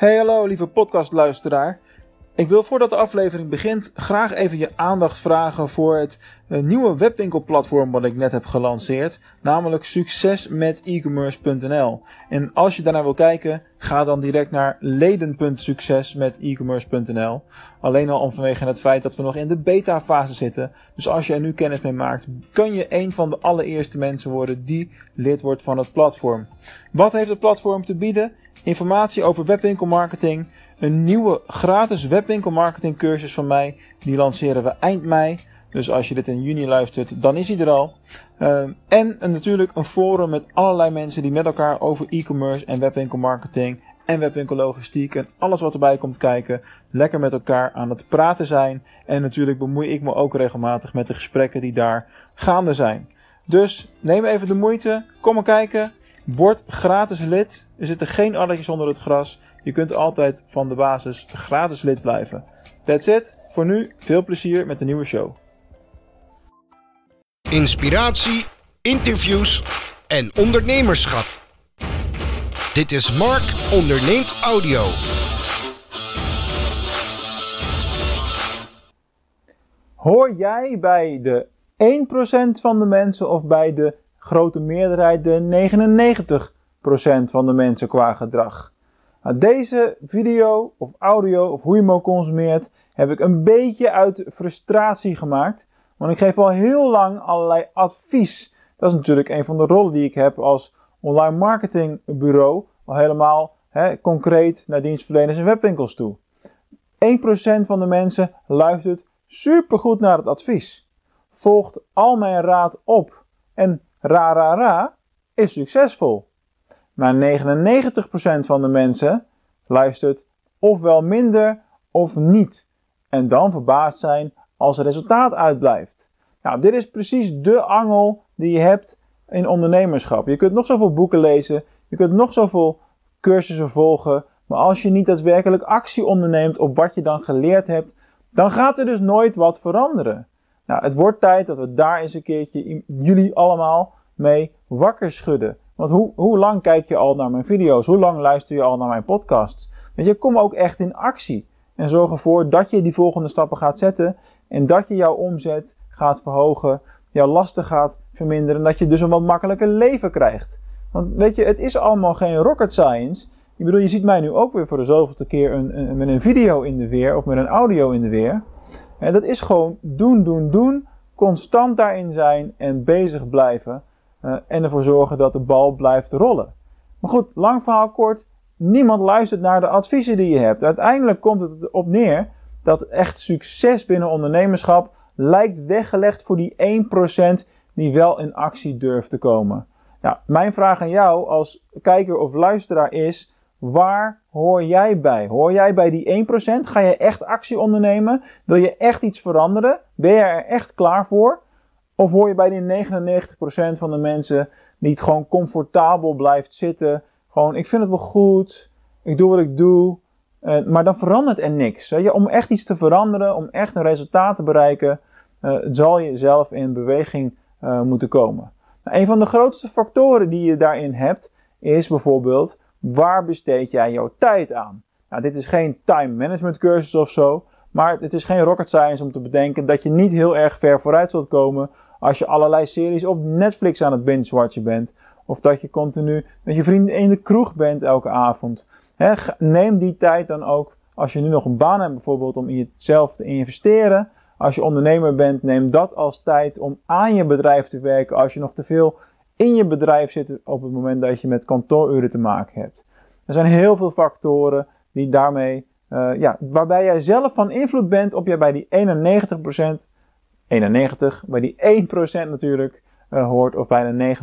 Hey hallo lieve podcastluisteraar. Ik wil voordat de aflevering begint graag even je aandacht vragen voor het eh, nieuwe webwinkelplatform wat ik net heb gelanceerd, namelijk succesmetecommerce.nl. En als je daarnaar wil kijken, ga dan direct naar leden.succesmetecommerce.nl. Alleen al om vanwege het feit dat we nog in de beta fase zitten. Dus als je er nu kennis mee maakt, kun je een van de allereerste mensen worden die lid wordt van het platform. Wat heeft het platform te bieden? Informatie over webwinkelmarketing, een nieuwe gratis webwinkelmarketing cursus van mij. Die lanceren we eind mei. Dus als je dit in juni luistert, dan is hij er al. Uh, en natuurlijk een forum met allerlei mensen die met elkaar over e-commerce en webwinkelmarketing en webwinkellogistiek en alles wat erbij komt kijken, lekker met elkaar aan het praten zijn. En natuurlijk bemoei ik me ook regelmatig met de gesprekken die daar gaande zijn. Dus neem even de moeite, kom maar kijken. Word gratis lid. Er zitten geen addertjes onder het gras. Je kunt altijd van de basis gratis lid blijven. That's it. Voor nu veel plezier met de nieuwe show. Inspiratie, interviews en ondernemerschap. Dit is Mark Onderneemt Audio. Hoor jij bij de 1% van de mensen of bij de grote meerderheid de 99% van de mensen qua gedrag. Nou, deze video of audio of hoe je hem ook consumeert heb ik een beetje uit frustratie gemaakt. Want ik geef al heel lang allerlei advies. Dat is natuurlijk een van de rollen die ik heb als online marketingbureau. Al helemaal concreet naar dienstverleners en webwinkels toe. 1% van de mensen luistert supergoed naar het advies. Volgt al mijn raad op en ra ra ra is succesvol. Maar 99% van de mensen luistert ofwel minder of niet. En dan verbaasd zijn als resultaat uitblijft. Nou, dit is precies de angel die je hebt in ondernemerschap. Je kunt nog zoveel boeken lezen, je kunt nog zoveel cursussen volgen, maar als je niet daadwerkelijk actie onderneemt op wat je dan geleerd hebt, dan gaat er dus nooit wat veranderen. Nou, het wordt tijd dat we daar eens een keertje jullie allemaal mee wakker schudden. Want hoe, hoe lang kijk je al naar mijn video's? Hoe lang luister je al naar mijn podcasts? Weet je, kom ook echt in actie. En zorg ervoor dat je die volgende stappen gaat zetten. En dat je jouw omzet gaat verhogen. Jouw lasten gaat verminderen. En dat je dus een wat makkelijker leven krijgt. Want weet je, het is allemaal geen rocket science. Ik bedoel, je ziet mij nu ook weer voor de zoveelste keer een, een, met een video in de weer. Of met een audio in de weer. En dat is gewoon doen, doen, doen. Constant daarin zijn en bezig blijven. Uh, en ervoor zorgen dat de bal blijft rollen. Maar goed, lang verhaal kort. Niemand luistert naar de adviezen die je hebt. Uiteindelijk komt het erop neer dat echt succes binnen ondernemerschap lijkt weggelegd voor die 1% die wel in actie durft te komen. Nou, mijn vraag aan jou als kijker of luisteraar is: waar hoor jij bij? Hoor jij bij die 1%? Ga je echt actie ondernemen? Wil je echt iets veranderen? Ben je er echt klaar voor? Of hoor je bij die 99% van de mensen die het gewoon comfortabel blijft zitten? Gewoon, ik vind het wel goed, ik doe wat ik doe, uh, maar dan verandert er niks. Weet je? Om echt iets te veranderen, om echt een resultaat te bereiken, uh, zal je zelf in beweging uh, moeten komen. Nou, een van de grootste factoren die je daarin hebt, is bijvoorbeeld waar besteed jij jouw tijd aan? Nou, dit is geen time management cursus of zo, maar het is geen rocket science om te bedenken dat je niet heel erg ver vooruit zult komen als je allerlei series op Netflix aan het binge-watchen bent. Of dat je continu met je vrienden in de kroeg bent elke avond. neem die tijd dan ook, als je nu nog een baan hebt bijvoorbeeld, om in jezelf te investeren. Als je ondernemer bent, neem dat als tijd om aan je bedrijf te werken. Als je nog te veel in je bedrijf zit op het moment dat je met kantooruren te maken hebt. Er zijn heel veel factoren die daarmee, uh, ja, waarbij jij zelf van invloed bent op je bij die 91% 91, bij die 1% natuurlijk uh, hoort, of bijna 99%.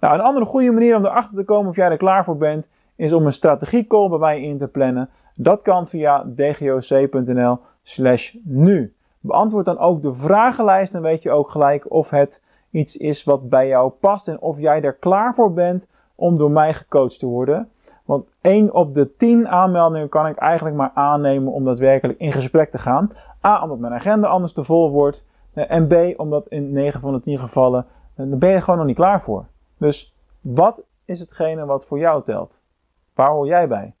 Nou, een andere goede manier om erachter te komen of jij er klaar voor bent, is om een strategiecall bij mij in te plannen. Dat kan via dgoc.nl slash nu. Beantwoord dan ook de vragenlijst, dan weet je ook gelijk of het iets is wat bij jou past en of jij er klaar voor bent om door mij gecoacht te worden. Want 1 op de 10 aanmeldingen kan ik eigenlijk maar aannemen om daadwerkelijk in gesprek te gaan. A, omdat mijn agenda anders te vol wordt. Eh, en B, omdat in 9 van de 10 gevallen, eh, daar ben je gewoon nog niet klaar voor. Dus wat is hetgene wat voor jou telt? Waar hoor jij bij?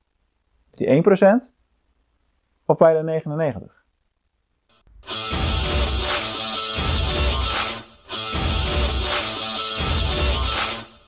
Die 1% of bij de 99?